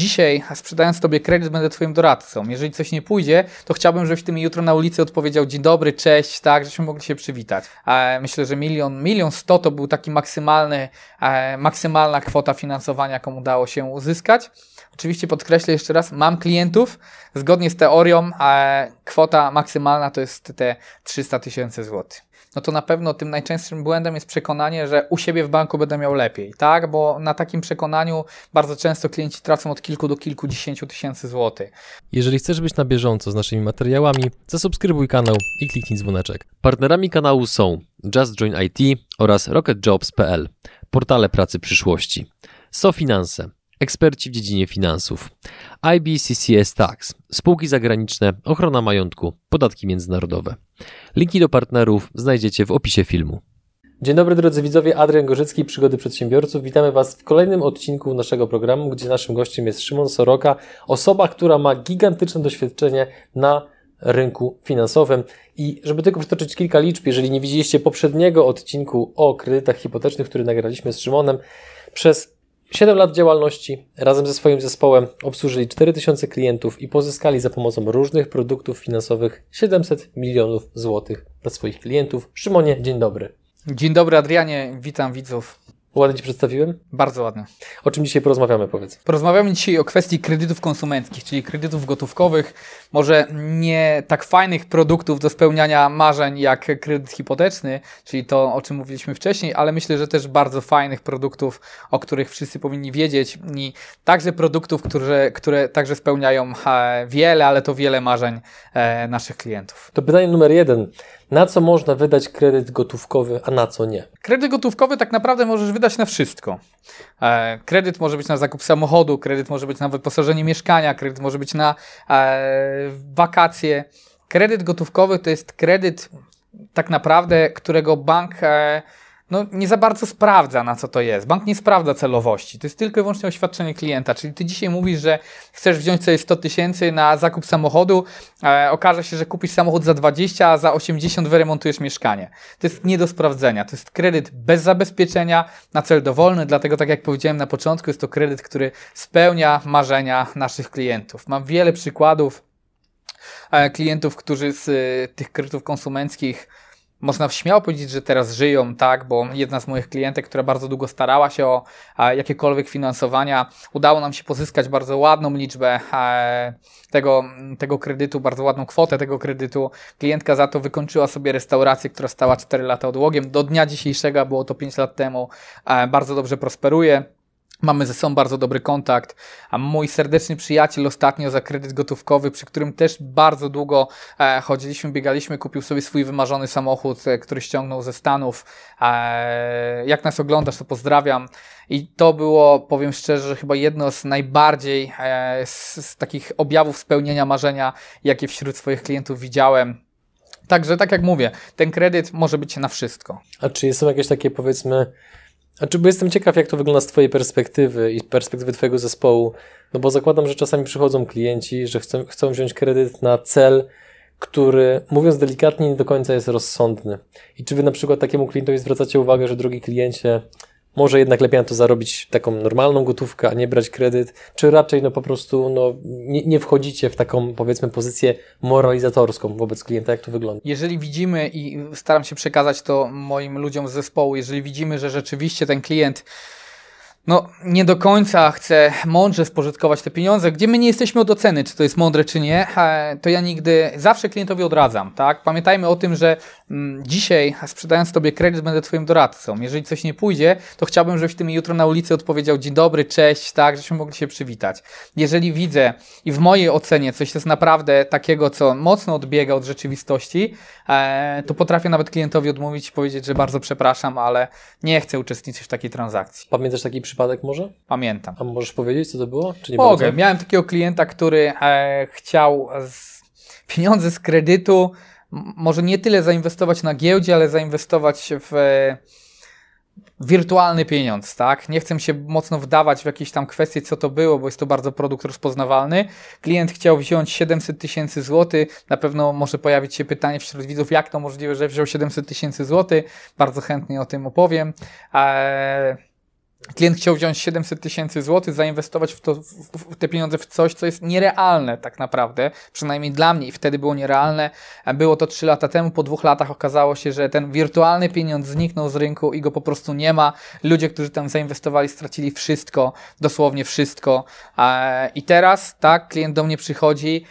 dzisiaj sprzedając Tobie kredyt będę Twoim doradcą. Jeżeli coś nie pójdzie, to chciałbym, żebyś Ty mi jutro na ulicy odpowiedział dzień dobry, cześć, tak, żebyśmy mogli się przywitać. Myślę, że milion, milion sto to był taki maksymalny, maksymalna kwota finansowania, jaką udało się uzyskać. Oczywiście podkreślę jeszcze raz, mam klientów, zgodnie z teorią, a kwota maksymalna to jest te 300 tysięcy złotych no to na pewno tym najczęstszym błędem jest przekonanie, że u siebie w banku będę miał lepiej, tak? Bo na takim przekonaniu bardzo często klienci tracą od kilku do kilkudziesięciu tysięcy złotych. Jeżeli chcesz być na bieżąco z naszymi materiałami, zasubskrybuj kanał i kliknij dzwoneczek. Partnerami kanału są Just Join IT oraz RocketJobs.pl, portale pracy przyszłości. SoFinanse, eksperci w dziedzinie finansów, IBCCS Tax, spółki zagraniczne, ochrona majątku, podatki międzynarodowe. Linki do partnerów znajdziecie w opisie filmu. Dzień dobry drodzy widzowie, Adrian Gorzycki, Przygody Przedsiębiorców. Witamy Was w kolejnym odcinku naszego programu, gdzie naszym gościem jest Szymon Soroka, osoba, która ma gigantyczne doświadczenie na rynku finansowym. I żeby tylko przytoczyć kilka liczb, jeżeli nie widzieliście poprzedniego odcinku o kredytach hipotecznych, który nagraliśmy z Szymonem, przez 7 lat działalności razem ze swoim zespołem obsłużyli 4000 klientów i pozyskali za pomocą różnych produktów finansowych 700 milionów złotych dla swoich klientów. Szymonie, dzień dobry. Dzień dobry Adrianie, witam widzów. Ładnie Ci przedstawiłem? Bardzo ładnie. O czym dzisiaj porozmawiamy, powiedz? Porozmawiamy dzisiaj o kwestii kredytów konsumenckich, czyli kredytów gotówkowych, może nie tak fajnych produktów do spełniania marzeń jak kredyt hipoteczny, czyli to, o czym mówiliśmy wcześniej, ale myślę, że też bardzo fajnych produktów, o których wszyscy powinni wiedzieć i także produktów, które, które także spełniają e, wiele, ale to wiele marzeń e, naszych klientów. To pytanie numer jeden. Na co można wydać kredyt gotówkowy, a na co nie? Kredyt gotówkowy tak naprawdę możesz wydać na wszystko. E, kredyt może być na zakup samochodu, kredyt może być na wyposażenie mieszkania, kredyt może być na e, wakacje. Kredyt gotówkowy to jest kredyt tak naprawdę, którego bank e, no, nie za bardzo sprawdza, na co to jest. Bank nie sprawdza celowości. To jest tylko i wyłącznie oświadczenie klienta. Czyli ty dzisiaj mówisz, że chcesz wziąć sobie 100 tysięcy na zakup samochodu, e, okaże się, że kupisz samochód za 20, a za 80 wyremontujesz mieszkanie. To jest nie do sprawdzenia. To jest kredyt bez zabezpieczenia na cel dowolny, dlatego tak jak powiedziałem na początku, jest to kredyt, który spełnia marzenia naszych klientów. Mam wiele przykładów e, klientów, którzy z e, tych kredytów konsumenckich można śmiało powiedzieć, że teraz żyją, tak, bo jedna z moich klientek, która bardzo długo starała się o jakiekolwiek finansowania, udało nam się pozyskać bardzo ładną liczbę e, tego, tego kredytu, bardzo ładną kwotę tego kredytu. Klientka za to wykończyła sobie restaurację, która stała 4 lata odłogiem. Do dnia dzisiejszego, było to 5 lat temu, e, bardzo dobrze prosperuje. Mamy ze sobą bardzo dobry kontakt, a mój serdeczny przyjaciel ostatnio za kredyt gotówkowy, przy którym też bardzo długo e, chodziliśmy, biegaliśmy, kupił sobie swój wymarzony samochód, e, który ściągnął ze Stanów. E, jak nas oglądasz, to pozdrawiam. I to było, powiem szczerze, chyba jedno z najbardziej e, z, z takich objawów spełnienia marzenia, jakie wśród swoich klientów widziałem. Także, tak jak mówię, ten kredyt może być na wszystko. A czy są jakieś takie, powiedzmy, znaczy, bo jestem ciekaw, jak to wygląda z Twojej perspektywy i perspektywy Twojego zespołu, no bo zakładam, że czasami przychodzą klienci, że chcą, chcą wziąć kredyt na cel, który, mówiąc delikatnie, nie do końca jest rozsądny. I czy Wy na przykład takiemu klientowi zwracacie uwagę, że drogi kliencie, może jednak lepiej na to zarobić taką normalną gotówkę, a nie brać kredyt, czy raczej no po prostu no, nie, nie wchodzicie w taką powiedzmy pozycję moralizatorską wobec klienta, jak to wygląda? Jeżeli widzimy i staram się przekazać to moim ludziom z zespołu, jeżeli widzimy, że rzeczywiście ten klient no, nie do końca chce mądrze spożytkować te pieniądze, gdzie my nie jesteśmy od oceny, czy to jest mądre, czy nie, e, to ja nigdy, zawsze klientowi odradzam, tak? Pamiętajmy o tym, że mm, dzisiaj sprzedając Tobie kredyt będę Twoim doradcą. Jeżeli coś nie pójdzie, to chciałbym, żebyś Ty mi jutro na ulicy odpowiedział dzień dobry, cześć, tak, żebyśmy mogli się przywitać. Jeżeli widzę i w mojej ocenie coś jest naprawdę takiego, co mocno odbiega od rzeczywistości, e, to potrafię nawet klientowi odmówić i powiedzieć, że bardzo przepraszam, ale nie chcę uczestniczyć w takiej transakcji. Pamiętasz taki przypadek może? Pamiętam. A możesz powiedzieć, co to było? Czy nie Mogę. Bardzo? Miałem takiego klienta, który e, chciał z, pieniądze z kredytu może nie tyle zainwestować na giełdzie, ale zainwestować w e, wirtualny pieniądz, tak? Nie chcę się mocno wdawać w jakieś tam kwestie, co to było, bo jest to bardzo produkt rozpoznawalny. Klient chciał wziąć 700 tysięcy złotych. Na pewno może pojawić się pytanie wśród widzów, jak to możliwe, że wziął 700 tysięcy złotych. Bardzo chętnie o tym opowiem. Eee klient chciał wziąć 700 tysięcy złotych, zainwestować w, to, w, te pieniądze w coś, co jest nierealne tak naprawdę, przynajmniej dla mnie i wtedy było nierealne. Było to 3 lata temu, po dwóch latach okazało się, że ten wirtualny pieniądz zniknął z rynku i go po prostu nie ma. Ludzie, którzy tam zainwestowali, stracili wszystko, dosłownie wszystko. I teraz, tak, klient do mnie przychodzi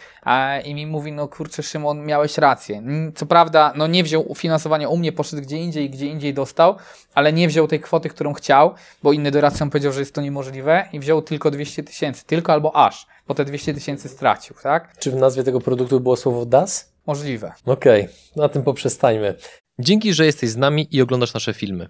i mi mówi, no kurczę Szymon, miałeś rację. Co prawda, no nie wziął finansowania u mnie, poszedł gdzie indziej, gdzie indziej dostał, ale nie wziął tej kwoty, którą chciał, bo inny doradca mu powiedział, że jest to niemożliwe i wziął tylko 200 tysięcy, tylko albo aż, bo te 200 tysięcy stracił, tak? Czy w nazwie tego produktu było słowo DAS? Możliwe. Okej, okay, na tym poprzestańmy. Dzięki, że jesteś z nami i oglądasz nasze filmy.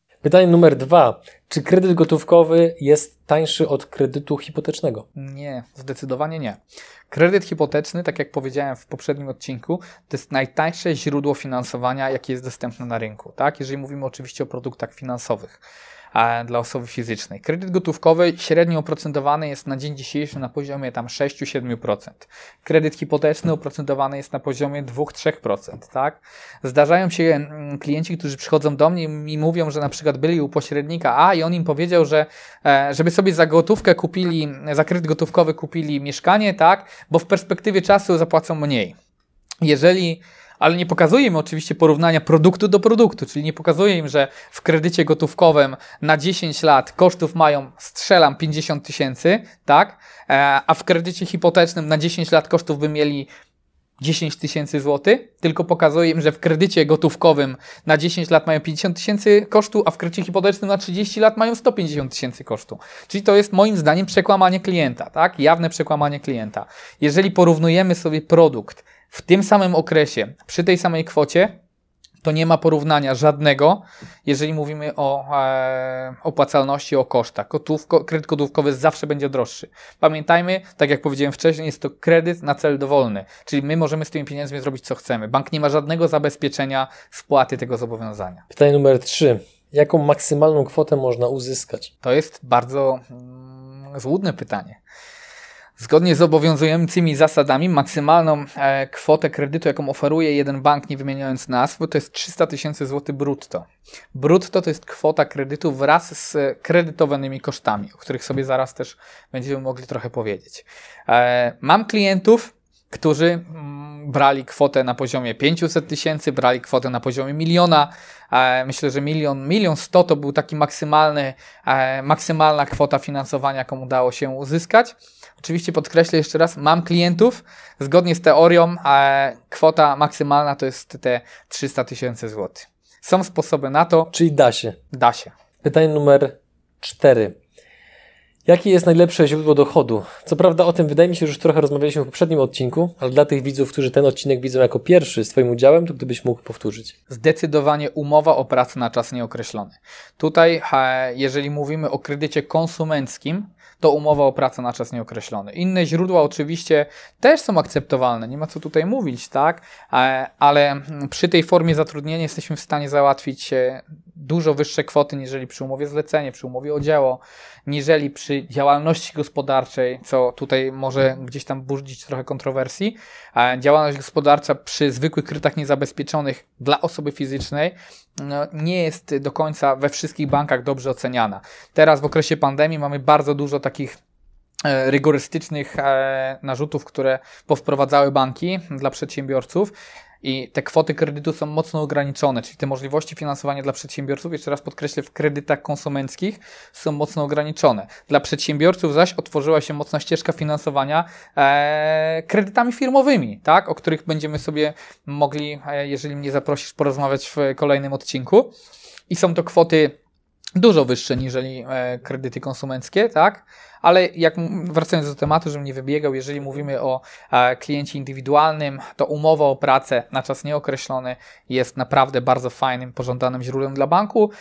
Pytanie numer dwa. Czy kredyt gotówkowy jest tańszy od kredytu hipotecznego? Nie, zdecydowanie nie. Kredyt hipoteczny, tak jak powiedziałem w poprzednim odcinku, to jest najtańsze źródło finansowania, jakie jest dostępne na rynku. Tak? Jeżeli mówimy oczywiście o produktach finansowych dla osoby fizycznej. Kredyt gotówkowy średnio oprocentowany jest na dzień dzisiejszy na poziomie tam 6-7%. Kredyt hipoteczny oprocentowany jest na poziomie 2-3%, tak? Zdarzają się mm, klienci, którzy przychodzą do mnie i mówią, że na przykład byli u pośrednika A i on im powiedział, że e, żeby sobie za gotówkę kupili, za kredyt gotówkowy kupili mieszkanie, tak? Bo w perspektywie czasu zapłacą mniej. Jeżeli ale nie pokazuje im oczywiście porównania produktu do produktu, czyli nie pokazuje im, że w kredycie gotówkowym na 10 lat kosztów mają, strzelam, 50 tysięcy, tak? E, a w kredycie hipotecznym na 10 lat kosztów by mieli 10 tysięcy złotych, tylko pokazuje im, że w kredycie gotówkowym na 10 lat mają 50 tysięcy kosztu, a w kredycie hipotecznym na 30 lat mają 150 tysięcy kosztu. Czyli to jest moim zdaniem przekłamanie klienta, tak? Jawne przekłamanie klienta. Jeżeli porównujemy sobie produkt w tym samym okresie, przy tej samej kwocie, to nie ma porównania żadnego, jeżeli mówimy o e, opłacalności, o kosztach. Kotówko, kredyt gotówkowy zawsze będzie droższy. Pamiętajmy, tak jak powiedziałem wcześniej, jest to kredyt na cel dowolny, czyli my możemy z tymi pieniędzmi zrobić co chcemy. Bank nie ma żadnego zabezpieczenia spłaty tego zobowiązania. Pytanie numer 3. Jaką maksymalną kwotę można uzyskać? To jest bardzo mm, złudne pytanie. Zgodnie z obowiązującymi zasadami, maksymalną e, kwotę kredytu, jaką oferuje jeden bank, nie wymieniając nazw, to jest 300 tysięcy złotych brutto. Brutto to jest kwota kredytu wraz z kredytowanymi kosztami, o których sobie zaraz też będziemy mogli trochę powiedzieć. E, mam klientów, którzy mm, brali kwotę na poziomie 500 tysięcy, brali kwotę na poziomie miliona. E, myślę, że milion, milion sto to był taki maksymalny, e, maksymalna kwota finansowania, jaką udało się uzyskać. Oczywiście podkreślę jeszcze raz, mam klientów, zgodnie z teorią, a kwota maksymalna to jest te 300 tysięcy złotych. Są sposoby na to. Czyli da się. Da się. Pytanie numer 4. Jakie jest najlepsze źródło dochodu? Co prawda o tym wydaje mi się, że już trochę rozmawialiśmy w poprzednim odcinku, ale dla tych widzów, którzy ten odcinek widzą jako pierwszy z Twoim udziałem, to gdybyś mógł powtórzyć. Zdecydowanie umowa o pracę na czas nieokreślony. Tutaj, jeżeli mówimy o kredycie konsumenckim, to umowa o pracę na czas nieokreślony. Inne źródła oczywiście też są akceptowalne, nie ma co tutaj mówić, tak? E, ale przy tej formie zatrudnienia jesteśmy w stanie załatwić dużo wyższe kwoty, niżeli przy umowie zlecenie, przy umowie o dzieło, niżeli przy działalności gospodarczej, co tutaj może gdzieś tam budzić trochę kontrowersji. Działalność gospodarcza przy zwykłych kredytach niezabezpieczonych dla osoby fizycznej no, nie jest do końca we wszystkich bankach dobrze oceniana. Teraz w okresie pandemii mamy bardzo dużo takich e, rygorystycznych e, narzutów, które powprowadzały banki dla przedsiębiorców i te kwoty kredytu są mocno ograniczone, czyli te możliwości finansowania dla przedsiębiorców, jeszcze raz podkreślę, w kredytach konsumenckich są mocno ograniczone. Dla przedsiębiorców zaś otworzyła się mocna ścieżka finansowania e, kredytami firmowymi, tak, o których będziemy sobie mogli, e, jeżeli mnie zaprosisz, porozmawiać w kolejnym odcinku. I są to kwoty dużo wyższe niżeli e, kredyty konsumenckie, tak? ale jak wracając do tematu, żebym nie wybiegał, jeżeli mówimy o e, kliencie indywidualnym, to umowa o pracę na czas nieokreślony jest naprawdę bardzo fajnym, pożądanym źródłem dla banku.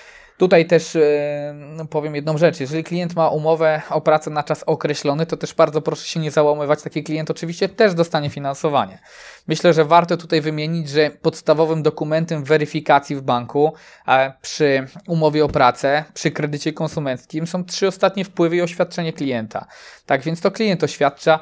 Tutaj też yy, powiem jedną rzecz. Jeżeli klient ma umowę o pracę na czas określony, to też bardzo proszę się nie załamywać. Taki klient oczywiście też dostanie finansowanie. Myślę, że warto tutaj wymienić, że podstawowym dokumentem weryfikacji w banku przy umowie o pracę, przy kredycie konsumenckim są trzy ostatnie wpływy i oświadczenie klienta. Tak więc to klient oświadcza,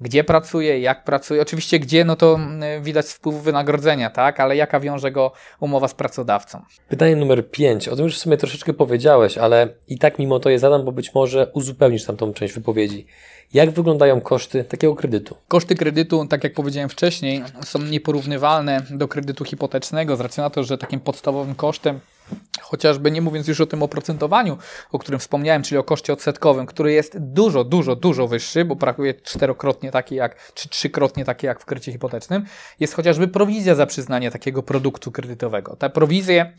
gdzie pracuje, jak pracuje. Oczywiście gdzie, no to mm, widać wpływ wynagrodzenia, tak, ale jaka wiąże go umowa z pracodawcą. Pytanie numer 5. O tym już w sumie troszeczkę powiedziałeś, ale i tak mimo to je zadam, bo być może uzupełnisz tam tą część wypowiedzi. Jak wyglądają koszty takiego kredytu? Koszty kredytu, tak jak powiedziałem wcześniej, są nieporównywalne do kredytu hipotecznego z racji na to, że takim podstawowym kosztem Chociażby nie mówiąc już o tym oprocentowaniu, o którym wspomniałem, czyli o koszcie odsetkowym, który jest dużo, dużo, dużo wyższy, bo brakuje czterokrotnie taki jak, czy trzykrotnie taki jak w kredycie hipotecznym, jest chociażby prowizja za przyznanie takiego produktu kredytowego. Te prowizje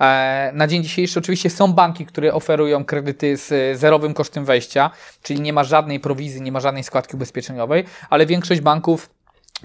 e, na dzień dzisiejszy oczywiście są banki, które oferują kredyty z zerowym kosztem wejścia, czyli nie ma żadnej prowizji, nie ma żadnej składki ubezpieczeniowej, ale większość banków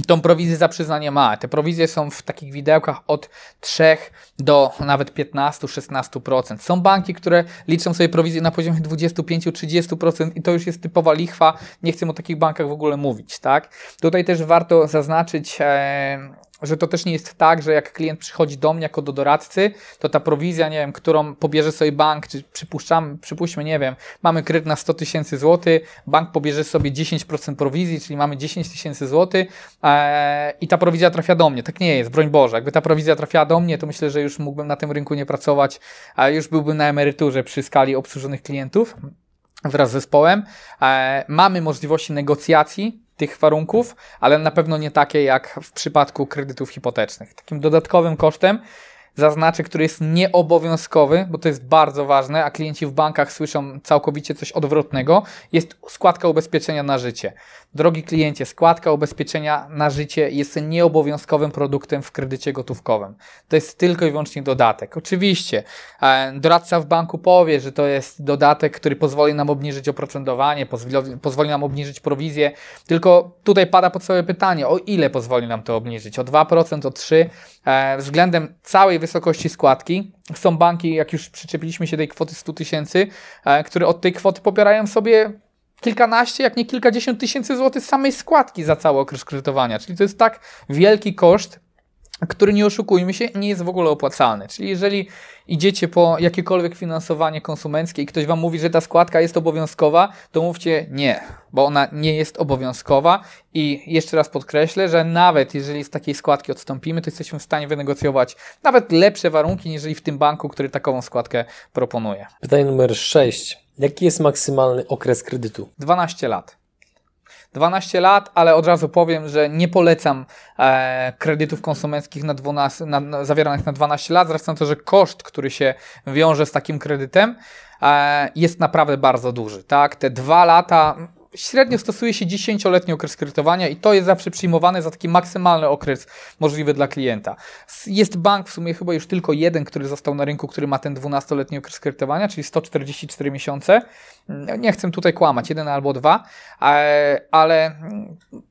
tą prowizję za przyznanie ma. Te prowizje są w takich widełkach od 3 do nawet 15-16%. Są banki, które liczą sobie prowizję na poziomie 25-30% i to już jest typowa lichwa. Nie chcę o takich bankach w ogóle mówić, tak? Tutaj też warto zaznaczyć, e, że to też nie jest tak, że jak klient przychodzi do mnie jako do doradcy, to ta prowizja, nie wiem, którą pobierze sobie bank, czy przypuszczam, przypuśćmy, nie wiem, mamy kredyt na 100 tysięcy złotych, bank pobierze sobie 10% prowizji, czyli mamy 10 tysięcy złotych ee, i ta prowizja trafia do mnie. Tak nie jest, broń Boże. Jakby ta prowizja trafiała do mnie, to myślę, że już mógłbym na tym rynku nie pracować, a już byłbym na emeryturze przy skali obsłużonych klientów wraz z zespołem. E, mamy możliwości negocjacji tych warunków, ale na pewno nie takie jak w przypadku kredytów hipotecznych. Takim dodatkowym kosztem zaznaczę, który jest nieobowiązkowy, bo to jest bardzo ważne, a klienci w bankach słyszą całkowicie coś odwrotnego, jest składka ubezpieczenia na życie. Drogi kliencie, składka ubezpieczenia na życie jest nieobowiązkowym produktem w kredycie gotówkowym. To jest tylko i wyłącznie dodatek. Oczywiście, e, doradca w banku powie, że to jest dodatek, który pozwoli nam obniżyć oprocentowanie, pozwoli, pozwoli nam obniżyć prowizję, tylko tutaj pada podstawowe pytanie, o ile pozwoli nam to obniżyć? O 2%, o 3%? E, względem całej wysokości składki są banki, jak już przyczepiliśmy się tej kwoty 100 tysięcy, e, które od tej kwoty pobierają sobie kilkanaście, jak nie kilkadziesiąt tysięcy złotych samej składki za cały okres kredytowania. Czyli to jest tak wielki koszt, który nie oszukujmy się, nie jest w ogóle opłacalny. Czyli jeżeli idziecie po jakiekolwiek finansowanie konsumenckie i ktoś Wam mówi, że ta składka jest obowiązkowa, to mówcie nie, bo ona nie jest obowiązkowa i jeszcze raz podkreślę, że nawet jeżeli z takiej składki odstąpimy, to jesteśmy w stanie wynegocjować nawet lepsze warunki, niż w tym banku, który takową składkę proponuje. Pytanie numer 6. Jaki jest maksymalny okres kredytu? 12 lat. 12 lat, ale od razu powiem, że nie polecam e, kredytów konsumenckich na 12, na, na, zawieranych na 12 lat, z racji na to, że koszt, który się wiąże z takim kredytem, e, jest naprawdę bardzo duży. Tak? Te dwa lata Średnio stosuje się 10-letni okres kredytowania i to jest zawsze przyjmowane za taki maksymalny okres możliwy dla klienta. Jest bank w sumie chyba już tylko jeden, który został na rynku, który ma ten 12-letni okres kredytowania, czyli 144 miesiące. Nie chcę tutaj kłamać, jeden albo dwa, ale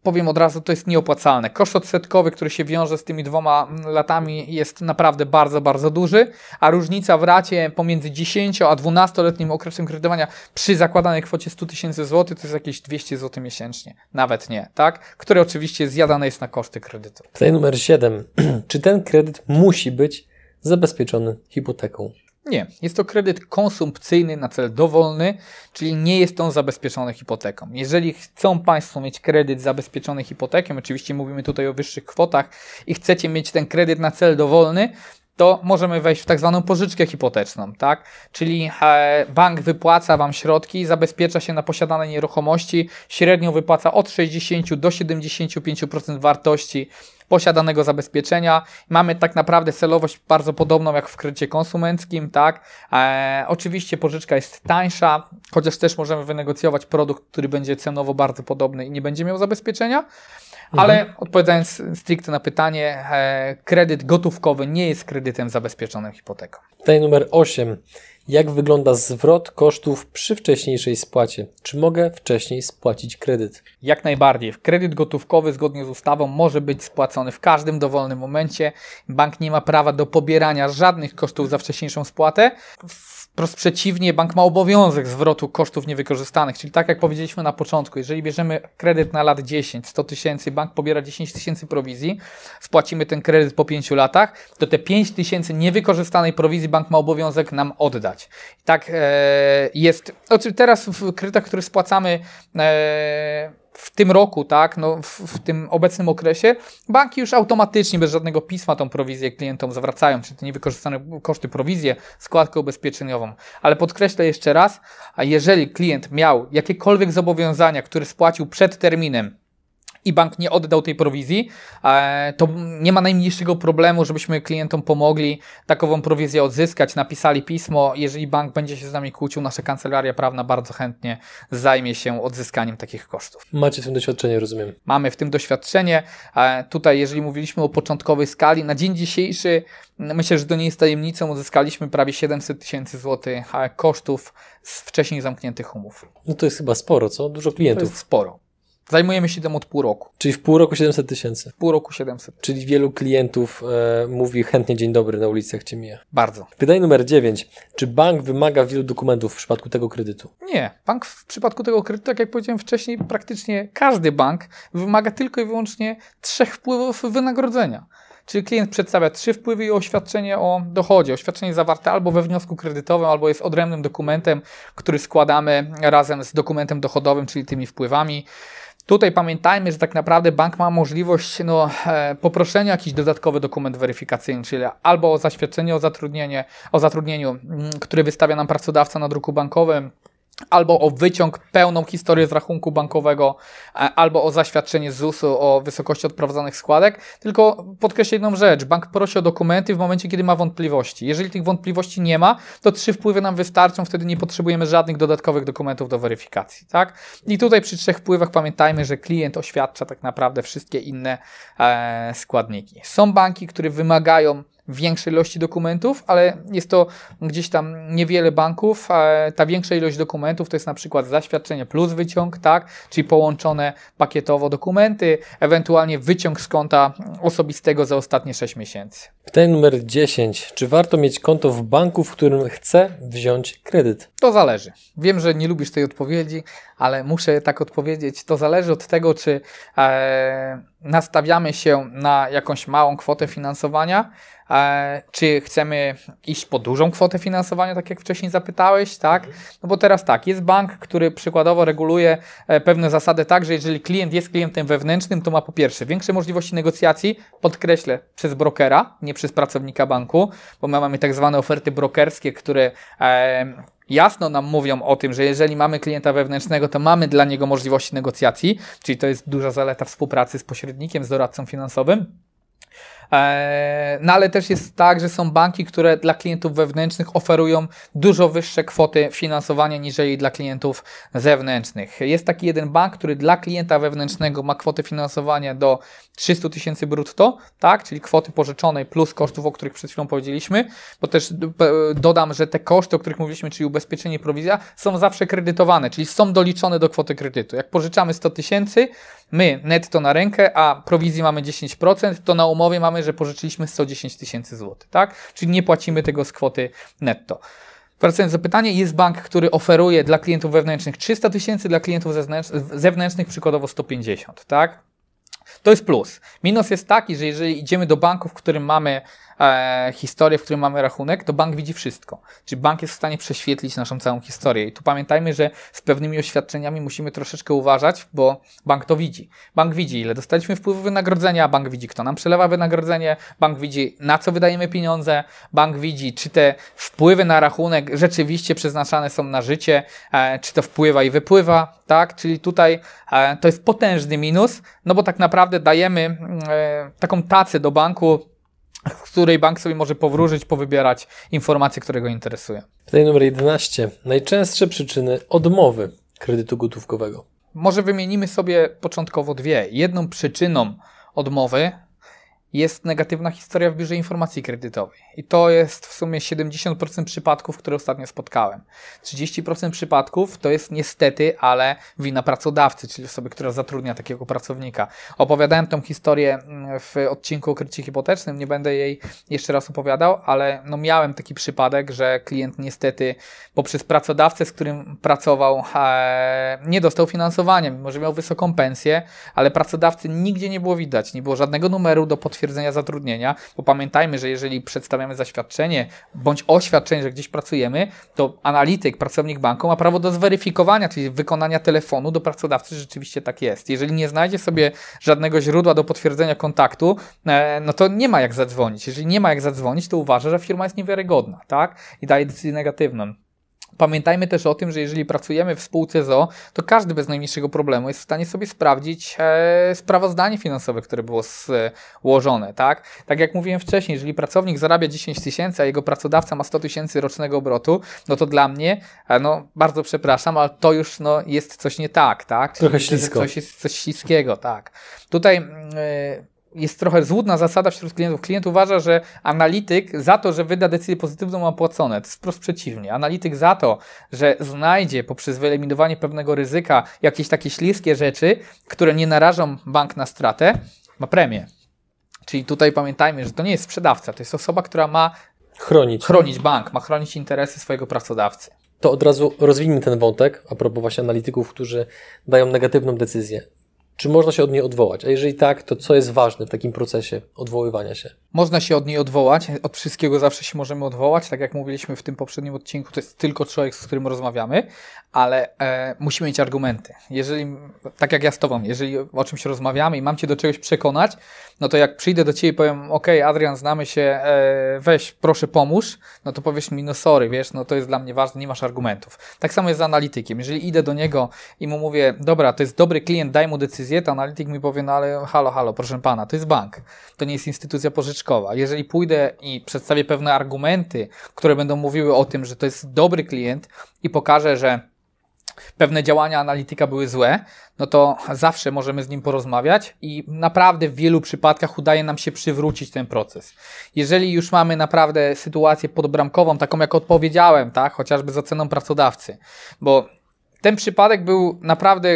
powiem od razu, to jest nieopłacalne. Koszt odsetkowy, który się wiąże z tymi dwoma latami jest naprawdę bardzo, bardzo duży, a różnica w racie pomiędzy 10 a 12-letnim okresem kredytowania przy zakładanej kwocie 100 tysięcy złotych to jest jakieś 200 zł miesięcznie. Nawet nie, tak? Które oczywiście zjadane jest na koszty kredytu. Pytanie numer 7. Czy ten kredyt musi być zabezpieczony hipoteką? Nie, jest to kredyt konsumpcyjny na cel dowolny, czyli nie jest on zabezpieczony hipoteką. Jeżeli chcą Państwo mieć kredyt zabezpieczony hipoteką, oczywiście mówimy tutaj o wyższych kwotach i chcecie mieć ten kredyt na cel dowolny, to możemy wejść w tak zwaną pożyczkę hipoteczną, tak? Czyli e, bank wypłaca Wam środki, zabezpiecza się na posiadane nieruchomości, średnio wypłaca od 60 do 75% wartości posiadanego zabezpieczenia. Mamy tak naprawdę celowość bardzo podobną jak w kredycie konsumenckim, tak? E, oczywiście pożyczka jest tańsza, chociaż też możemy wynegocjować produkt, który będzie cenowo bardzo podobny i nie będzie miał zabezpieczenia. Ale odpowiadając stricte na pytanie, e, kredyt gotówkowy nie jest kredytem zabezpieczonym hipoteką. Pytanie numer 8. Jak wygląda zwrot kosztów przy wcześniejszej spłacie? Czy mogę wcześniej spłacić kredyt? Jak najbardziej. Kredyt gotówkowy zgodnie z ustawą może być spłacony w każdym dowolnym momencie. Bank nie ma prawa do pobierania żadnych kosztów za wcześniejszą spłatę. Wprost przeciwnie, bank ma obowiązek zwrotu kosztów niewykorzystanych, czyli tak jak powiedzieliśmy na początku, jeżeli bierzemy kredyt na lat 10, 100 tysięcy, bank pobiera 10 tysięcy prowizji, spłacimy ten kredyt po 5 latach, to te 5 tysięcy niewykorzystanej prowizji bank ma obowiązek nam oddać. I tak e, jest, znaczy teraz w kredytach, które spłacamy e, w tym roku, tak, no w, w, tym obecnym okresie, banki już automatycznie, bez żadnego pisma, tą prowizję klientom zwracają, czyli te niewykorzystane koszty prowizję, składkę ubezpieczeniową. Ale podkreślę jeszcze raz, a jeżeli klient miał jakiekolwiek zobowiązania, które spłacił przed terminem, i bank nie oddał tej prowizji, e, to nie ma najmniejszego problemu, żebyśmy klientom pomogli takową prowizję odzyskać, napisali pismo. Jeżeli bank będzie się z nami kłócił, nasza kancelaria prawna bardzo chętnie zajmie się odzyskaniem takich kosztów. Macie w tym doświadczenie, rozumiem. Mamy w tym doświadczenie. E, tutaj, jeżeli mówiliśmy o początkowej skali, na dzień dzisiejszy myślę, że to nie jest tajemnicą, uzyskaliśmy prawie 700 tysięcy złotych e, kosztów z wcześniej zamkniętych umów. No to jest chyba sporo, co? Dużo klientów. To jest sporo. Zajmujemy się tym od pół roku. Czyli w pół roku 700 tysięcy. W pół roku 700. Czyli wielu klientów e, mówi chętnie dzień dobry na ulicach Cię mija. Bardzo. Pytanie numer 9. Czy bank wymaga wielu dokumentów w przypadku tego kredytu? Nie. Bank w przypadku tego kredytu, tak jak powiedziałem wcześniej, praktycznie każdy bank wymaga tylko i wyłącznie trzech wpływów wynagrodzenia. Czyli klient przedstawia trzy wpływy i oświadczenie o dochodzie. Oświadczenie zawarte albo we wniosku kredytowym, albo jest odrębnym dokumentem, który składamy razem z dokumentem dochodowym, czyli tymi wpływami. Tutaj pamiętajmy, że tak naprawdę bank ma możliwość no, e, poproszenia jakiś dodatkowy dokument weryfikacyjny, czyli albo o zaświadczenie o, zatrudnienie, o zatrudnieniu, mm, który wystawia nam pracodawca na druku bankowym, albo o wyciąg, pełną historię z rachunku bankowego, e, albo o zaświadczenie z ZUS-u o wysokości odprowadzonych składek. Tylko podkreślę jedną rzecz. Bank prosi o dokumenty w momencie, kiedy ma wątpliwości. Jeżeli tych wątpliwości nie ma, to trzy wpływy nam wystarczą, wtedy nie potrzebujemy żadnych dodatkowych dokumentów do weryfikacji. Tak? I tutaj przy trzech wpływach pamiętajmy, że klient oświadcza tak naprawdę wszystkie inne e, składniki. Są banki, które wymagają większej ilości dokumentów, ale jest to gdzieś tam niewiele banków. Ta większa ilość dokumentów to jest na przykład zaświadczenie plus wyciąg, tak? czyli połączone pakietowo dokumenty, ewentualnie wyciąg z konta osobistego za ostatnie 6 miesięcy. Pytanie numer 10. Czy warto mieć konto w banku, w którym chcę wziąć kredyt? To zależy. Wiem, że nie lubisz tej odpowiedzi, ale muszę tak odpowiedzieć. To zależy od tego, czy e, nastawiamy się na jakąś małą kwotę finansowania, e, czy chcemy iść po dużą kwotę finansowania, tak jak wcześniej zapytałeś, tak? No bo teraz tak, jest bank, który przykładowo reguluje e, pewne zasady tak, że jeżeli klient jest klientem wewnętrznym, to ma po pierwsze większe możliwości negocjacji, podkreślę, przez brokera, nie przez pracownika banku, bo my mamy tak zwane oferty brokerskie, które e, jasno nam mówią o tym, że jeżeli mamy klienta wewnętrznego, to mamy dla niego możliwości negocjacji, czyli to jest duża zaleta współpracy z pośrednikiem, z doradcą finansowym. E, no ale też jest tak, że są banki, które dla klientów wewnętrznych oferują dużo wyższe kwoty finansowania niżeli dla klientów zewnętrznych. Jest taki jeden bank, który dla klienta wewnętrznego ma kwotę finansowania do 300 tysięcy brutto, tak, czyli kwoty pożyczonej plus kosztów, o których przed chwilą powiedzieliśmy, bo też dodam, że te koszty, o których mówiliśmy, czyli ubezpieczenie, prowizja, są zawsze kredytowane, czyli są doliczone do kwoty kredytu. Jak pożyczamy 100 tysięcy, my netto na rękę, a prowizji mamy 10%, to na umowie mamy, że pożyczyliśmy 110 tysięcy złotych, tak? Czyli nie płacimy tego z kwoty netto. Wracając do pytania, jest bank, który oferuje dla klientów wewnętrznych 300 tysięcy, dla klientów zewnętrznych przykładowo 150, tak? To jest plus. Minus jest taki, że jeżeli idziemy do banku, w którym mamy e, historię, w którym mamy rachunek, to bank widzi wszystko. Czyli bank jest w stanie prześwietlić naszą całą historię. I tu pamiętajmy, że z pewnymi oświadczeniami musimy troszeczkę uważać, bo bank to widzi. Bank widzi, ile dostaliśmy wpływu wynagrodzenia, bank widzi, kto nam przelewa wynagrodzenie, bank widzi, na co wydajemy pieniądze, bank widzi, czy te wpływy na rachunek rzeczywiście przeznaczane są na życie, e, czy to wpływa i wypływa, tak? Czyli tutaj e, to jest potężny minus, no bo tak naprawdę dajemy e, taką tacę do banku, w której bank sobie może powróżyć, powybierać informacje, które go interesują. Pytanie numer 11. Najczęstsze przyczyny odmowy kredytu gotówkowego. może wymienimy sobie początkowo dwie. Jedną przyczyną odmowy jest negatywna historia w biurze informacji kredytowej. I to jest w sumie 70% przypadków, które ostatnio spotkałem. 30% przypadków to jest niestety, ale wina pracodawcy, czyli osoby, która zatrudnia takiego pracownika. Opowiadałem tą historię mm, w odcinku o kredycie hipotecznym, nie będę jej jeszcze raz opowiadał, ale no miałem taki przypadek, że klient niestety poprzez pracodawcę, z którym pracował, e, nie dostał finansowania, mimo że miał wysoką pensję, ale pracodawcy nigdzie nie było widać, nie było żadnego numeru do potwierdzenia potwierdzenia zatrudnienia, bo pamiętajmy, że jeżeli przedstawiamy zaświadczenie bądź oświadczenie, że gdzieś pracujemy, to analityk, pracownik banku ma prawo do zweryfikowania, czyli wykonania telefonu do pracodawcy, że rzeczywiście tak jest. Jeżeli nie znajdzie sobie żadnego źródła do potwierdzenia kontaktu, e, no to nie ma jak zadzwonić. Jeżeli nie ma jak zadzwonić, to uważa, że firma jest niewiarygodna, tak? I daje decyzję negatywną. Pamiętajmy też o tym, że jeżeli pracujemy w spółce ZO, to każdy bez najmniejszego problemu jest w stanie sobie sprawdzić e, sprawozdanie finansowe, które było złożone. Tak? tak jak mówiłem wcześniej, jeżeli pracownik zarabia 10 tysięcy, a jego pracodawca ma 100 tysięcy rocznego obrotu, no to dla mnie, e, no bardzo przepraszam, ale to już no, jest coś nie tak. tak? Trochę ślisko. Coś jest coś śliskiego, tak. Tutaj... E, jest trochę złudna zasada wśród klientów. Klient uważa, że analityk za to, że wyda decyzję pozytywną, ma płacone. To jest wprost przeciwnie. Analityk za to, że znajdzie poprzez wyeliminowanie pewnego ryzyka jakieś takie śliskie rzeczy, które nie narażą bank na stratę, ma premię. Czyli tutaj pamiętajmy, że to nie jest sprzedawca, to jest osoba, która ma chronić, chronić bank, ma chronić interesy swojego pracodawcy. To od razu rozwiniemy ten wątek a propos właśnie analityków, którzy dają negatywną decyzję. Czy można się od niej odwołać? A jeżeli tak, to co jest ważne w takim procesie odwoływania się? Można się od niej odwołać. Od wszystkiego zawsze się możemy odwołać. Tak jak mówiliśmy w tym poprzednim odcinku, to jest tylko człowiek, z którym rozmawiamy, ale e, musimy mieć argumenty. Jeżeli, tak jak ja z Tobą, jeżeli o czymś rozmawiamy i mam Cię do czegoś przekonać, no to jak przyjdę do Ciebie i powiem, ok, Adrian, znamy się, e, weź, proszę pomóż, no to powiesz mi, no sorry, wiesz, no to jest dla mnie ważne, nie masz argumentów. Tak samo jest z analitykiem. Jeżeli idę do niego i mu mówię, dobra, to jest dobry klient, daj mu decyzję, to analityk mi powie, no ale halo, halo, proszę Pana, to jest bank, to nie jest instytucja pożyczkowa. Jeżeli pójdę i przedstawię pewne argumenty, które będą mówiły o tym, że to jest dobry klient i pokażę, że pewne działania analityka były złe, no to zawsze możemy z nim porozmawiać i naprawdę w wielu przypadkach udaje nam się przywrócić ten proces. Jeżeli już mamy naprawdę sytuację podbramkową, taką jak odpowiedziałem, tak, chociażby z oceną pracodawcy, bo ten przypadek był naprawdę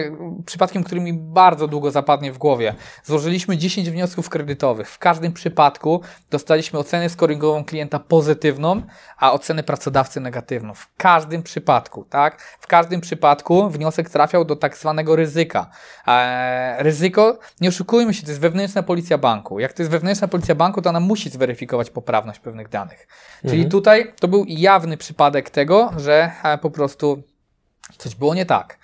przypadkiem, który mi bardzo długo zapadnie w głowie. Złożyliśmy 10 wniosków kredytowych. W każdym przypadku dostaliśmy ocenę scoringową klienta pozytywną, a ocenę pracodawcy negatywną. W każdym przypadku, tak? W każdym przypadku wniosek trafiał do tak zwanego ryzyka. Eee, ryzyko, nie oszukujmy się, to jest wewnętrzna policja banku. Jak to jest wewnętrzna policja banku, to ona musi zweryfikować poprawność pewnych danych. Czyli mhm. tutaj to był jawny przypadek tego, że e, po prostu Coś było nie tak.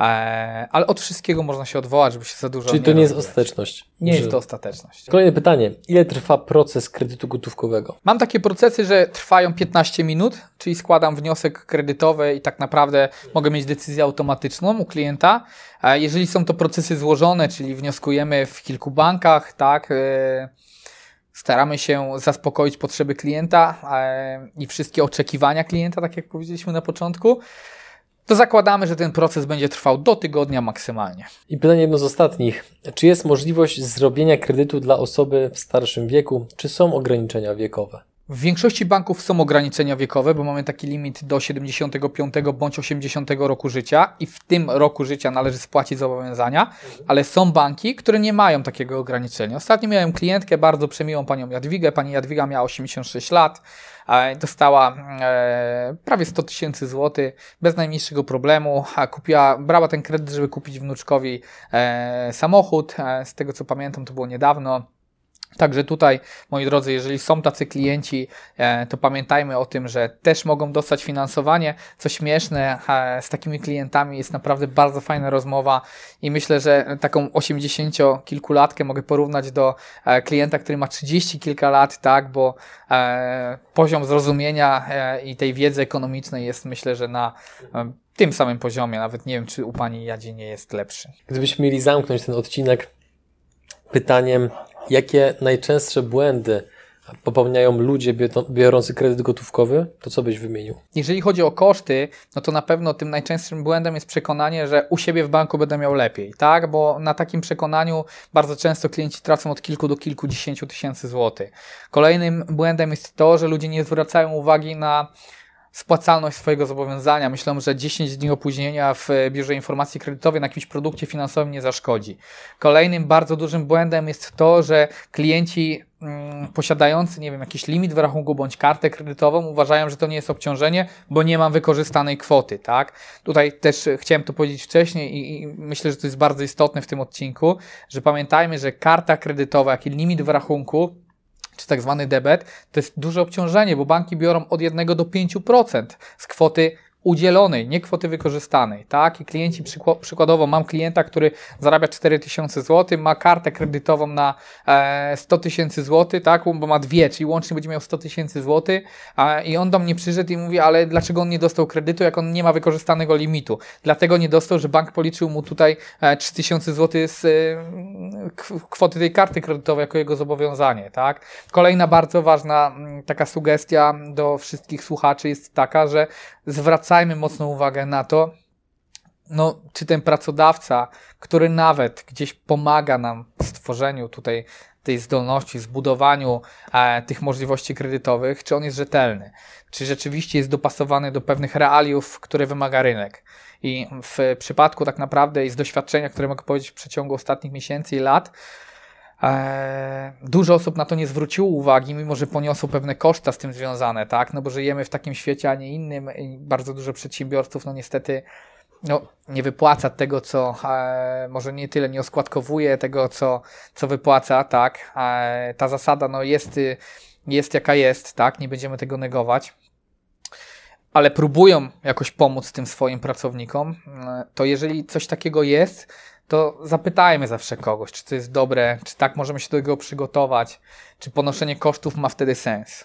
Eee, ale od wszystkiego można się odwołać, żeby się za dużo Czyli to nie jest ostateczność. Nie że... jest to ostateczność. Kolejne pytanie. Ile trwa proces kredytu gotówkowego? Mam takie procesy, że trwają 15 minut, czyli składam wniosek kredytowy i tak naprawdę mogę mieć decyzję automatyczną u klienta. Eee, jeżeli są to procesy złożone, czyli wnioskujemy w kilku bankach, tak, eee, staramy się zaspokoić potrzeby klienta i wszystkie oczekiwania klienta, tak jak powiedzieliśmy na początku, to zakładamy, że ten proces będzie trwał do tygodnia maksymalnie. I pytanie jedno z ostatnich. Czy jest możliwość zrobienia kredytu dla osoby w starszym wieku? Czy są ograniczenia wiekowe? W większości banków są ograniczenia wiekowe, bo mamy taki limit do 75 bądź 80 roku życia i w tym roku życia należy spłacić zobowiązania, ale są banki, które nie mają takiego ograniczenia. Ostatnio miałem klientkę, bardzo przemiłą panią Jadwigę. Pani Jadwiga miała 86 lat, dostała e, prawie 100 tysięcy złotych bez najmniejszego problemu. Kupiła, brała ten kredyt, żeby kupić wnuczkowi e, samochód. E, z tego co pamiętam, to było niedawno. Także tutaj, moi drodzy, jeżeli są tacy klienci, e, to pamiętajmy o tym, że też mogą dostać finansowanie. Co śmieszne, e, z takimi klientami jest naprawdę bardzo fajna rozmowa i myślę, że taką 80-kilkulatkę mogę porównać do e, klienta, który ma 30 kilka lat, tak, bo poziom zrozumienia i tej wiedzy ekonomicznej jest myślę, że na tym samym poziomie. Nawet nie wiem, czy u Pani Jadzie nie jest lepszy. Gdybyśmy mieli zamknąć ten odcinek pytaniem, jakie najczęstsze błędy popełniają ludzie biorący kredyt gotówkowy, to co byś wymienił? Jeżeli chodzi o koszty, no to na pewno tym najczęstszym błędem jest przekonanie, że u siebie w banku będę miał lepiej, tak? Bo na takim przekonaniu bardzo często klienci tracą od kilku do kilkudziesięciu tysięcy złotych. Kolejnym błędem jest to, że ludzie nie zwracają uwagi na spłacalność swojego zobowiązania. Myślę, że 10 dni opóźnienia w biurze informacji kredytowej na jakimś produkcie finansowym nie zaszkodzi. Kolejnym bardzo dużym błędem jest to, że klienci mm, posiadający, nie wiem, jakiś limit w rachunku bądź kartę kredytową uważają, że to nie jest obciążenie, bo nie mam wykorzystanej kwoty, tak? Tutaj też chciałem to powiedzieć wcześniej i, i myślę, że to jest bardzo istotne w tym odcinku, że pamiętajmy, że karta kredytowa, jak i limit w rachunku czy tak zwany debet, to jest duże obciążenie, bo banki biorą od 1 do 5% z kwoty udzielonej, nie kwoty wykorzystanej, tak? I klienci, przykładowo mam klienta, który zarabia 4000 zł, ma kartę kredytową na e, 100 tysięcy zł, tak? Bo ma dwie, czyli łącznie będzie miał 100 tysięcy zł i on do mnie przyszedł i mówi, ale dlaczego on nie dostał kredytu, jak on nie ma wykorzystanego limitu? Dlatego nie dostał, że bank policzył mu tutaj e, 3000 zł z e, kwoty tej karty kredytowej jako jego zobowiązanie, tak? Kolejna bardzo ważna taka sugestia do wszystkich słuchaczy jest taka, że zwracajmy mocną uwagę na to, no, czy ten pracodawca, który nawet gdzieś pomaga nam w stworzeniu tutaj tej zdolności, zbudowaniu e, tych możliwości kredytowych, czy on jest rzetelny, czy rzeczywiście jest dopasowany do pewnych realiów, które wymaga rynek. I w przypadku tak naprawdę i z doświadczenia, które mogę powiedzieć w przeciągu ostatnich miesięcy i lat, dużo osób na to nie zwróciło uwagi, mimo że poniosło pewne koszta z tym związane, tak? No bo żyjemy w takim świecie, a nie innym bardzo dużo przedsiębiorców, no niestety, no, nie wypłaca tego, co e, może nie tyle nie oskładkowuje tego, co, co wypłaca, tak? E, ta zasada, no, jest, jest jaka jest, tak? Nie będziemy tego negować. Ale próbują jakoś pomóc tym swoim pracownikom, e, to jeżeli coś takiego jest, to zapytajmy zawsze kogoś, czy to jest dobre, czy tak możemy się do tego przygotować, czy ponoszenie kosztów ma wtedy sens.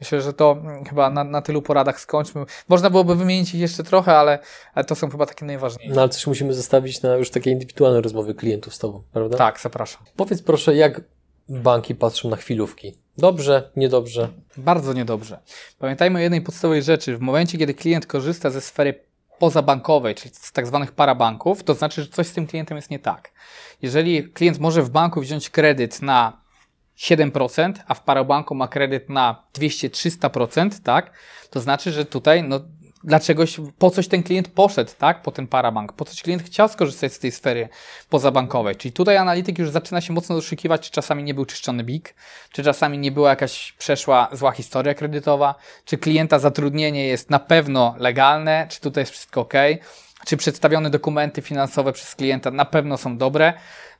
Myślę, że to mm, chyba na, na tylu poradach skończmy. Można byłoby wymienić ich jeszcze trochę, ale, ale to są chyba takie najważniejsze. No ale też musimy zostawić na już takie indywidualne rozmowy klientów z Tobą, prawda? Tak, zapraszam. Powiedz proszę, jak banki patrzą na chwilówki? Dobrze, niedobrze? Bardzo niedobrze. Pamiętajmy o jednej podstawowej rzeczy. W momencie, kiedy klient korzysta ze sfery pozabankowej, czyli z tak zwanych parabanków, to znaczy, że coś z tym klientem jest nie tak. Jeżeli klient może w banku wziąć kredyt na 7%, a w parabanku ma kredyt na 200-300%, tak, to znaczy, że tutaj no, dlaczegoś, po coś ten klient poszedł, tak, po ten parabank, po coś klient chciał skorzystać z tej sfery pozabankowej. Czyli tutaj analityk już zaczyna się mocno doszukiwać, czy czasami nie był czyszczony BIK, czy czasami nie była jakaś przeszła zła historia kredytowa, czy klienta zatrudnienie jest na pewno legalne, czy tutaj jest wszystko ok, czy przedstawione dokumenty finansowe przez klienta na pewno są dobre.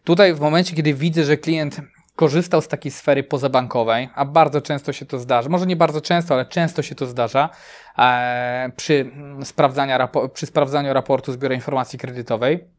Tutaj w momencie, kiedy widzę, że klient korzystał z takiej sfery pozabankowej, a bardzo często się to zdarza, może nie bardzo często, ale często się to zdarza e, przy, sprawdzania, przy sprawdzaniu raportu z Biura Informacji Kredytowej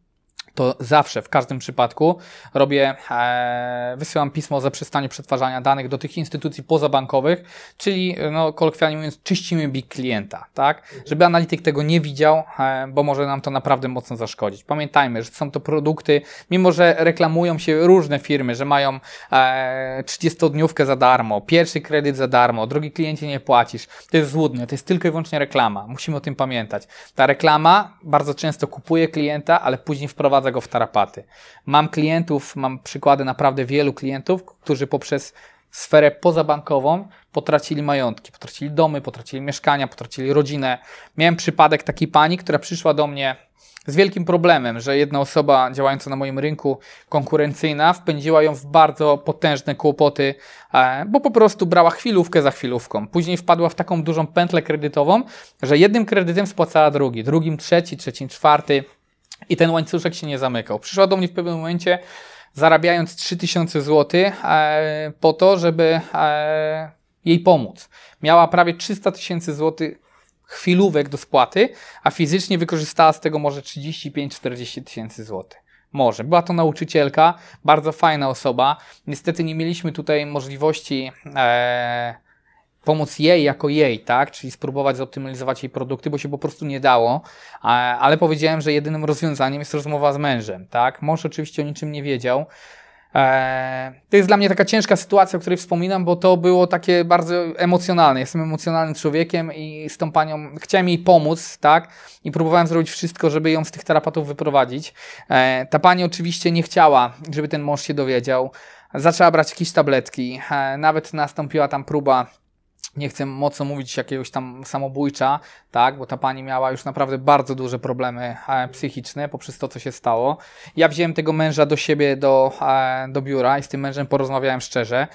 to zawsze, w każdym przypadku robię, e, wysyłam pismo o zaprzestaniu przetwarzania danych do tych instytucji pozabankowych, czyli no, kolokwialnie mówiąc, czyścimy big klienta, tak? Żeby analityk tego nie widział, e, bo może nam to naprawdę mocno zaszkodzić. Pamiętajmy, że są to produkty, mimo że reklamują się różne firmy, że mają e, 30-dniówkę za darmo, pierwszy kredyt za darmo, drogi kliencie nie płacisz. To jest złudne, to jest tylko i wyłącznie reklama. Musimy o tym pamiętać. Ta reklama bardzo często kupuje klienta, ale później wprowadza wprowadza go w tarapaty. Mam klientów, mam przykłady naprawdę wielu klientów, którzy poprzez sferę pozabankową potracili majątki, potracili domy, potracili mieszkania, potracili rodzinę. Miałem przypadek takiej pani, która przyszła do mnie z wielkim problemem, że jedna osoba działająca na moim rynku konkurencyjna wpędziła ją w bardzo potężne kłopoty, e, bo po prostu brała chwilówkę za chwilówką. Później wpadła w taką dużą pętlę kredytową, że jednym kredytem spłacała drugi, drugim trzeci, trzecim czwarty. I ten łańcuszek się nie zamykał. Przyszła do mnie w pewnym momencie, zarabiając 3000 zł, e, po to, żeby e, jej pomóc. Miała prawie 300 tysięcy złotych chwilówek do spłaty, a fizycznie wykorzystała z tego może 35-40 tysięcy złotych. Może. Była to nauczycielka, bardzo fajna osoba. Niestety nie mieliśmy tutaj możliwości e, pomóc jej jako jej, tak? Czyli spróbować zoptymalizować jej produkty, bo się po prostu nie dało, ale powiedziałem, że jedynym rozwiązaniem jest rozmowa z mężem, tak? Mąż oczywiście o niczym nie wiedział. E, to jest dla mnie taka ciężka sytuacja, o której wspominam, bo to było takie bardzo emocjonalne. Jestem emocjonalnym człowiekiem i z tą panią chciałem jej pomóc, tak? I próbowałem zrobić wszystko, żeby ją z tych tarapatów wyprowadzić. E, ta pani oczywiście nie chciała, żeby ten mąż się dowiedział. Zaczęła brać jakieś tabletki. E, nawet nastąpiła tam próba nie chcę mocno mówić jakiegoś tam samobójcza, tak, bo ta pani miała już naprawdę bardzo duże problemy e, psychiczne poprzez to, co się stało. Ja wziąłem tego męża do siebie, do, e, do biura i z tym mężem porozmawiałem szczerze.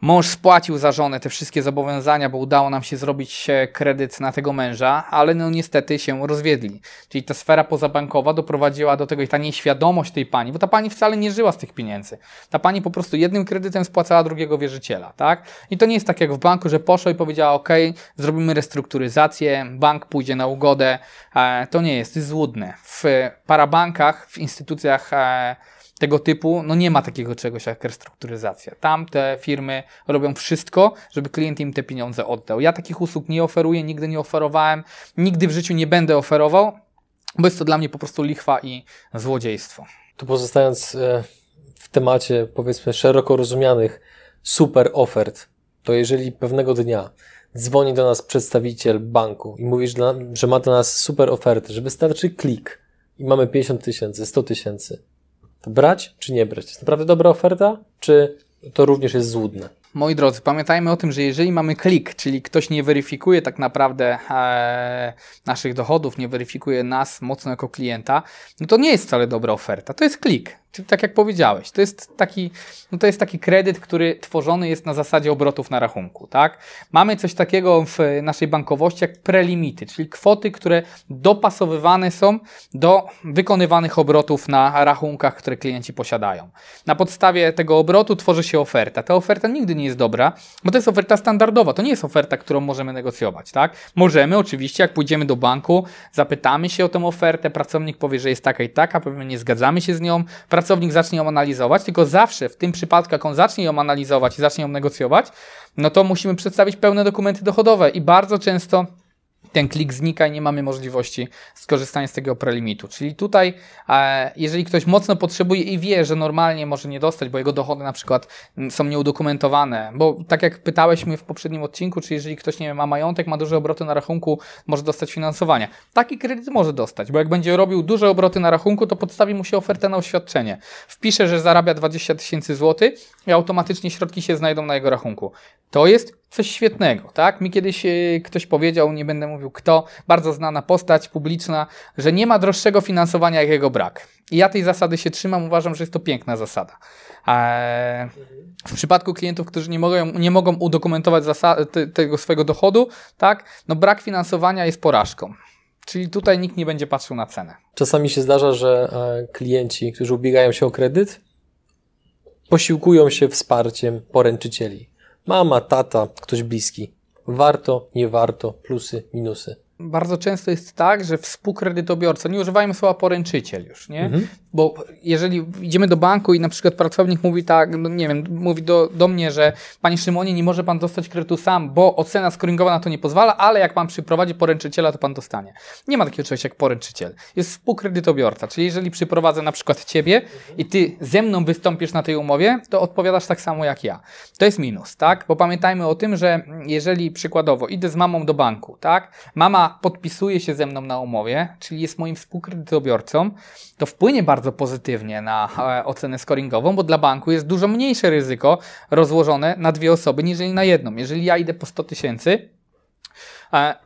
Mąż spłacił za żonę te wszystkie zobowiązania, bo udało nam się zrobić kredyt na tego męża, ale no niestety się rozwiedli. Czyli ta sfera pozabankowa doprowadziła do tego i ta nieświadomość tej pani, bo ta pani wcale nie żyła z tych pieniędzy. Ta pani po prostu jednym kredytem spłacała drugiego wierzyciela, tak? I to nie jest tak jak w banku, że poszło i powiedziała, ok, zrobimy restrukturyzację, bank pójdzie na ugodę. E, to nie jest, to jest złudne. W parabankach, w instytucjach e, tego typu, no nie ma takiego czegoś jak restrukturyzacja. Tam te firmy robią wszystko, żeby klient im te pieniądze oddał. Ja takich usług nie oferuję, nigdy nie oferowałem, nigdy w życiu nie będę oferował, bo jest to dla mnie po prostu lichwa i złodziejstwo. Tu pozostając e, w temacie, powiedzmy, szeroko rozumianych super ofert, to jeżeli pewnego dnia dzwoni do nas przedstawiciel banku i mówi, że ma dla nas super ofertę, że wystarczy klik i mamy 50 tysięcy, 100 tysięcy, brać czy nie brać? To jest naprawdę dobra oferta, czy to również jest złudne? Moi drodzy, pamiętajmy o tym, że jeżeli mamy klik, czyli ktoś nie weryfikuje tak naprawdę e, naszych dochodów, nie weryfikuje nas mocno jako klienta, no to nie jest wcale dobra oferta. To jest klik. Tak jak powiedziałeś, to jest taki, no to jest taki kredyt, który tworzony jest na zasadzie obrotów na rachunku, tak? Mamy coś takiego w naszej bankowości jak prelimity, czyli kwoty, które dopasowywane są do wykonywanych obrotów na rachunkach, które klienci posiadają. Na podstawie tego obrotu tworzy się oferta. Ta oferta nigdy nie jest dobra, bo to jest oferta standardowa, to nie jest oferta, którą możemy negocjować, tak? Możemy oczywiście, jak pójdziemy do banku, zapytamy się o tę ofertę, pracownik powie, że jest taka i taka, pewnie nie zgadzamy się z nią, pracownik zacznie ją analizować, tylko zawsze w tym przypadku, jak on zacznie ją analizować i zacznie ją negocjować, no to musimy przedstawić pełne dokumenty dochodowe i bardzo często ten klik znika i nie mamy możliwości skorzystania z tego prelimitu. Czyli tutaj, e, jeżeli ktoś mocno potrzebuje i wie, że normalnie może nie dostać, bo jego dochody na przykład są nieudokumentowane, bo tak jak pytałeś mnie w poprzednim odcinku, czy jeżeli ktoś nie wiem, ma majątek, ma duże obroty na rachunku, może dostać finansowanie. Taki kredyt może dostać, bo jak będzie robił duże obroty na rachunku, to podstawi mu się ofertę na oświadczenie. Wpisze, że zarabia 20 tysięcy złotych i automatycznie środki się znajdą na jego rachunku. To jest coś świetnego, tak? Mi kiedyś e, ktoś powiedział, nie będę mówił kto, bardzo znana postać publiczna, że nie ma droższego finansowania jak jego brak. I ja tej zasady się trzymam, uważam, że jest to piękna zasada. Eee, w przypadku klientów, którzy nie mogą, nie mogą udokumentować tego swojego dochodu, tak? No brak finansowania jest porażką. Czyli tutaj nikt nie będzie patrzył na cenę. Czasami się zdarza, że e, klienci, którzy ubiegają się o kredyt, posiłkują się wsparciem poręczycieli Mama, tata, ktoś bliski. Warto, nie warto, plusy, minusy bardzo często jest tak, że współkredytobiorca, nie używajmy słowa poręczyciel już, nie? Mhm. Bo jeżeli idziemy do banku i na przykład pracownik mówi tak, no nie wiem, mówi do, do mnie, że Panie Szymonie, nie może Pan dostać kredytu sam, bo ocena scoringowa na to nie pozwala, ale jak Pan przyprowadzi poręczyciela, to Pan dostanie. Nie ma takiego czegoś jak poręczyciel. Jest współkredytobiorca, czyli jeżeli przyprowadzę na przykład Ciebie i Ty ze mną wystąpisz na tej umowie, to odpowiadasz tak samo jak ja. To jest minus, tak? Bo pamiętajmy o tym, że jeżeli przykładowo idę z mamą do banku, tak? Mama podpisuje się ze mną na umowie, czyli jest moim współkredytobiorcą, to wpłynie bardzo pozytywnie na e, ocenę scoringową, bo dla banku jest dużo mniejsze ryzyko rozłożone na dwie osoby niż na jedną. Jeżeli ja idę po 100 tysięcy,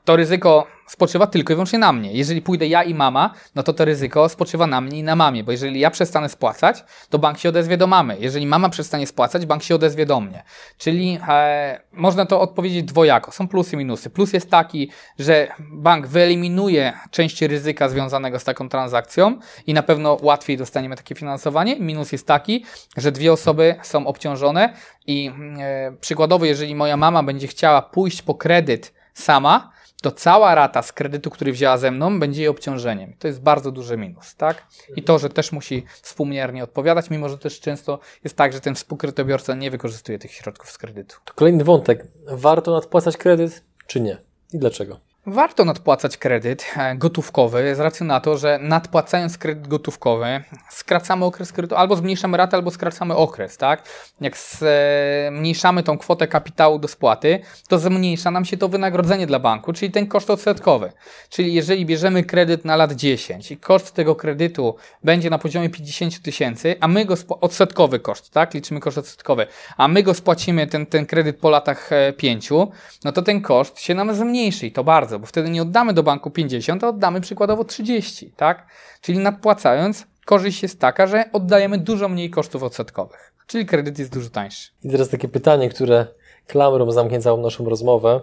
to ryzyko spoczywa tylko i wyłącznie na mnie. Jeżeli pójdę ja i mama, no to to ryzyko spoczywa na mnie i na mamie, bo jeżeli ja przestanę spłacać, to bank się odezwie do mamy. Jeżeli mama przestanie spłacać, bank się odezwie do mnie. Czyli e, można to odpowiedzieć dwojako. Są plusy i minusy. Plus jest taki, że bank wyeliminuje część ryzyka związanego z taką transakcją i na pewno łatwiej dostaniemy takie finansowanie. Minus jest taki, że dwie osoby są obciążone i e, przykładowo, jeżeli moja mama będzie chciała pójść po kredyt sama, to cała rata z kredytu, który wzięła ze mną, będzie jej obciążeniem. To jest bardzo duży minus, tak? I to, że też musi współmiernie odpowiadać, mimo że też często jest tak, że ten współkredytobiorca nie wykorzystuje tych środków z kredytu. To kolejny wątek. Warto nadpłacać kredyt, czy nie? I dlaczego? Warto nadpłacać kredyt e, gotówkowy z racji na to, że nadpłacając kredyt gotówkowy skracamy okres kredytu, albo zmniejszamy ratę, albo skracamy okres, tak? Jak zmniejszamy tą kwotę kapitału do spłaty, to zmniejsza nam się to wynagrodzenie dla banku, czyli ten koszt odsetkowy. Czyli jeżeli bierzemy kredyt na lat 10 i koszt tego kredytu będzie na poziomie 50 tysięcy, a my go odsetkowy koszt, tak? Liczymy koszt odsetkowy, a my go spłacimy ten, ten kredyt po latach 5, e, no to ten koszt się nam zmniejszy i to bardzo bardzo, bo wtedy nie oddamy do banku 50, a oddamy przykładowo 30, tak? Czyli nadpłacając, korzyść jest taka, że oddajemy dużo mniej kosztów odsetkowych, czyli kredyt jest dużo tańszy. I teraz takie pytanie, które klamrą zamknie całą naszą rozmowę.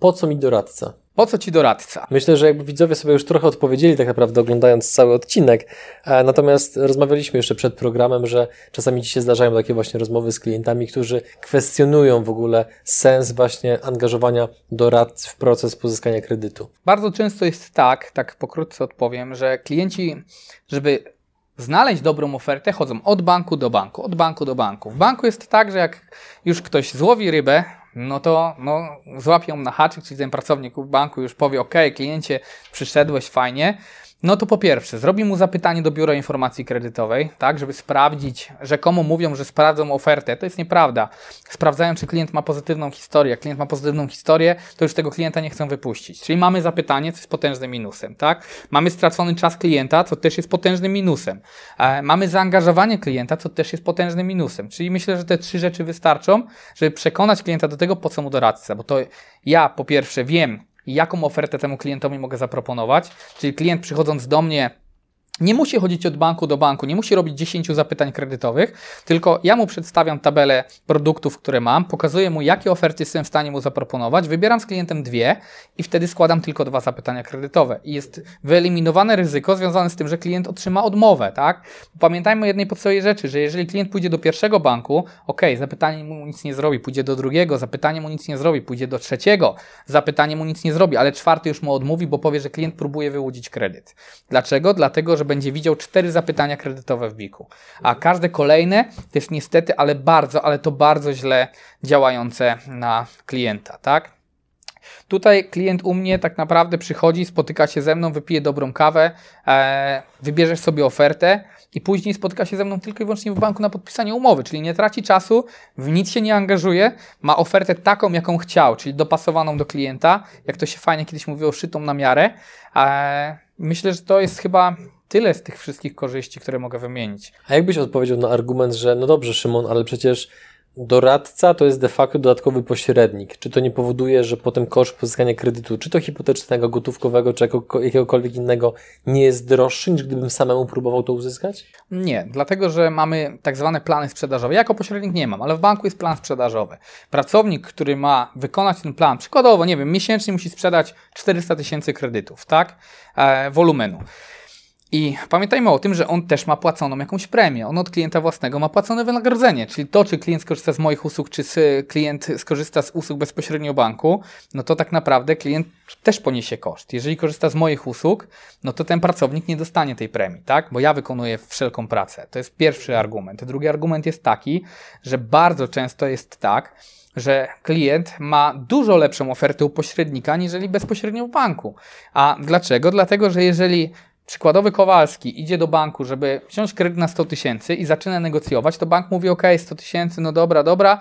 Po co mi doradca? Po co ci doradca? Myślę, że jakby widzowie sobie już trochę odpowiedzieli, tak naprawdę oglądając cały odcinek. E, natomiast rozmawialiśmy jeszcze przed programem, że czasami ci się zdarzają takie właśnie rozmowy z klientami, którzy kwestionują w ogóle sens właśnie angażowania doradcy w proces pozyskania kredytu. Bardzo często jest tak, tak pokrótce odpowiem, że klienci, żeby znaleźć dobrą ofertę, chodzą od banku do banku, od banku do banku. W banku jest tak, że jak już ktoś złowi rybę, no to no, złapią na haczyk, czyli ten pracownik banku już powie, ok, kliencie, przyszedłeś, fajnie, no to po pierwsze, zrobi mu zapytanie do Biura Informacji Kredytowej, tak, żeby sprawdzić, rzekomo mówią, że sprawdzą ofertę. To jest nieprawda. Sprawdzają, czy klient ma pozytywną historię. Jak klient ma pozytywną historię, to już tego klienta nie chcą wypuścić. Czyli mamy zapytanie, co jest potężnym minusem, tak? Mamy stracony czas klienta, co też jest potężnym minusem. E, mamy zaangażowanie klienta, co też jest potężnym minusem. Czyli myślę, że te trzy rzeczy wystarczą, żeby przekonać klienta do tego, po co mu doradca. Bo to ja po pierwsze wiem, jaką ofertę temu klientowi mogę zaproponować. Czyli klient przychodząc do mnie nie musi chodzić od banku do banku, nie musi robić 10 zapytań kredytowych, tylko ja mu przedstawiam tabelę produktów, które mam, pokazuję mu, jakie oferty jestem w stanie mu zaproponować, wybieram z klientem dwie i wtedy składam tylko dwa zapytania kredytowe. I jest wyeliminowane ryzyko związane z tym, że klient otrzyma odmowę, tak? Pamiętajmy o jednej podstawowej rzeczy, że jeżeli klient pójdzie do pierwszego banku, ok, zapytanie mu nic nie zrobi, pójdzie do drugiego, zapytanie mu nic nie zrobi, pójdzie do trzeciego, zapytanie mu nic nie zrobi, ale czwarty już mu odmówi, bo powie, że klient próbuje wyłudzić kredyt. Dlaczego? Dlatego, że będzie widział cztery zapytania kredytowe w biku. A każde kolejne to jest niestety, ale bardzo, ale to bardzo źle działające na klienta, tak? Tutaj klient u mnie tak naprawdę przychodzi, spotyka się ze mną, wypije dobrą kawę, e, wybierzesz sobie ofertę i później spotyka się ze mną tylko i wyłącznie w banku na podpisanie umowy, czyli nie traci czasu, w nic się nie angażuje, ma ofertę taką, jaką chciał, czyli dopasowaną do klienta, jak to się fajnie kiedyś mówiło, szytą na miarę. E, myślę, że to jest chyba tyle z tych wszystkich korzyści, które mogę wymienić. A jakbyś odpowiedział na argument, że no dobrze, Szymon, ale przecież doradca to jest de facto dodatkowy pośrednik. Czy to nie powoduje, że potem koszt pozyskania kredytu, czy to hipotecznego, gotówkowego, czy jakiegokolwiek innego, nie jest droższy, niż gdybym samemu próbował to uzyskać? Nie, dlatego że mamy tak zwane plany sprzedażowe. Ja jako pośrednik nie mam, ale w banku jest plan sprzedażowy. Pracownik, który ma wykonać ten plan, przykładowo, nie wiem, miesięcznie musi sprzedać 400 tysięcy kredytów, tak? E, wolumenu. I pamiętajmy o tym, że on też ma płaconą jakąś premię. On od klienta własnego ma płacone wynagrodzenie, czyli to, czy klient skorzysta z moich usług, czy klient skorzysta z usług bezpośrednio banku, no to tak naprawdę klient też poniesie koszt. Jeżeli korzysta z moich usług, no to ten pracownik nie dostanie tej premii, tak? Bo ja wykonuję wszelką pracę. To jest pierwszy argument. Drugi argument jest taki, że bardzo często jest tak, że klient ma dużo lepszą ofertę u pośrednika, niżeli bezpośrednio w banku. A dlaczego? Dlatego, że jeżeli przykładowy Kowalski idzie do banku, żeby wziąć kredyt na 100 tysięcy i zaczyna negocjować, to bank mówi: OK, 100 tysięcy, no dobra, dobra,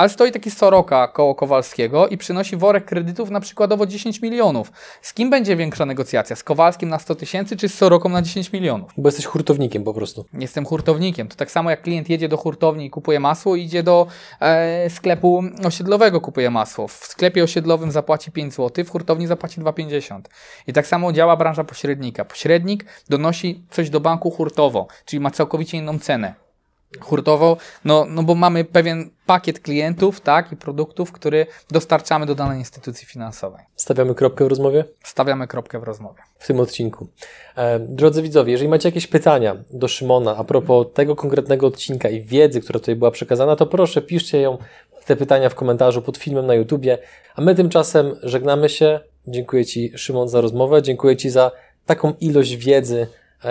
ale stoi taki Soroka koło Kowalskiego i przynosi worek kredytów na przykładowo 10 milionów. Z kim będzie większa negocjacja? Z Kowalskim na 100 tysięcy czy z Soroką na 10 milionów? Bo jesteś hurtownikiem po prostu. Jestem hurtownikiem. To tak samo jak klient jedzie do hurtowni i kupuje masło, idzie do e, sklepu osiedlowego, kupuje masło. W sklepie osiedlowym zapłaci 5 zł, w hurtowni zapłaci 2,50. I tak samo działa branża pośrednika. Pośrednik donosi coś do banku hurtowo, czyli ma całkowicie inną cenę hurtowo, no, no bo mamy pewien pakiet klientów, tak, i produktów, który dostarczamy do danej instytucji finansowej. Stawiamy kropkę w rozmowie? Stawiamy kropkę w rozmowie. W tym odcinku. Drodzy widzowie, jeżeli macie jakieś pytania do Szymona a propos tego konkretnego odcinka i wiedzy, która tutaj była przekazana, to proszę piszcie ją, te pytania w komentarzu pod filmem na YouTubie, a my tymczasem żegnamy się. Dziękuję Ci, Szymon, za rozmowę, dziękuję Ci za taką ilość wiedzy,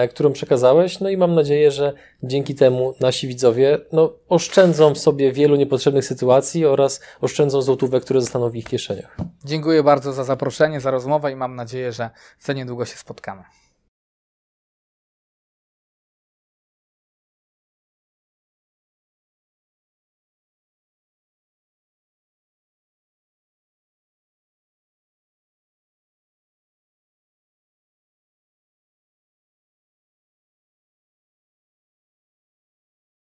którą przekazałeś. No i mam nadzieję, że dzięki temu nasi widzowie no, oszczędzą sobie wielu niepotrzebnych sytuacji oraz oszczędzą złotówek, które zostaną w ich kieszeniach. Dziękuję bardzo za zaproszenie, za rozmowę i mam nadzieję, że za niedługo się spotkamy.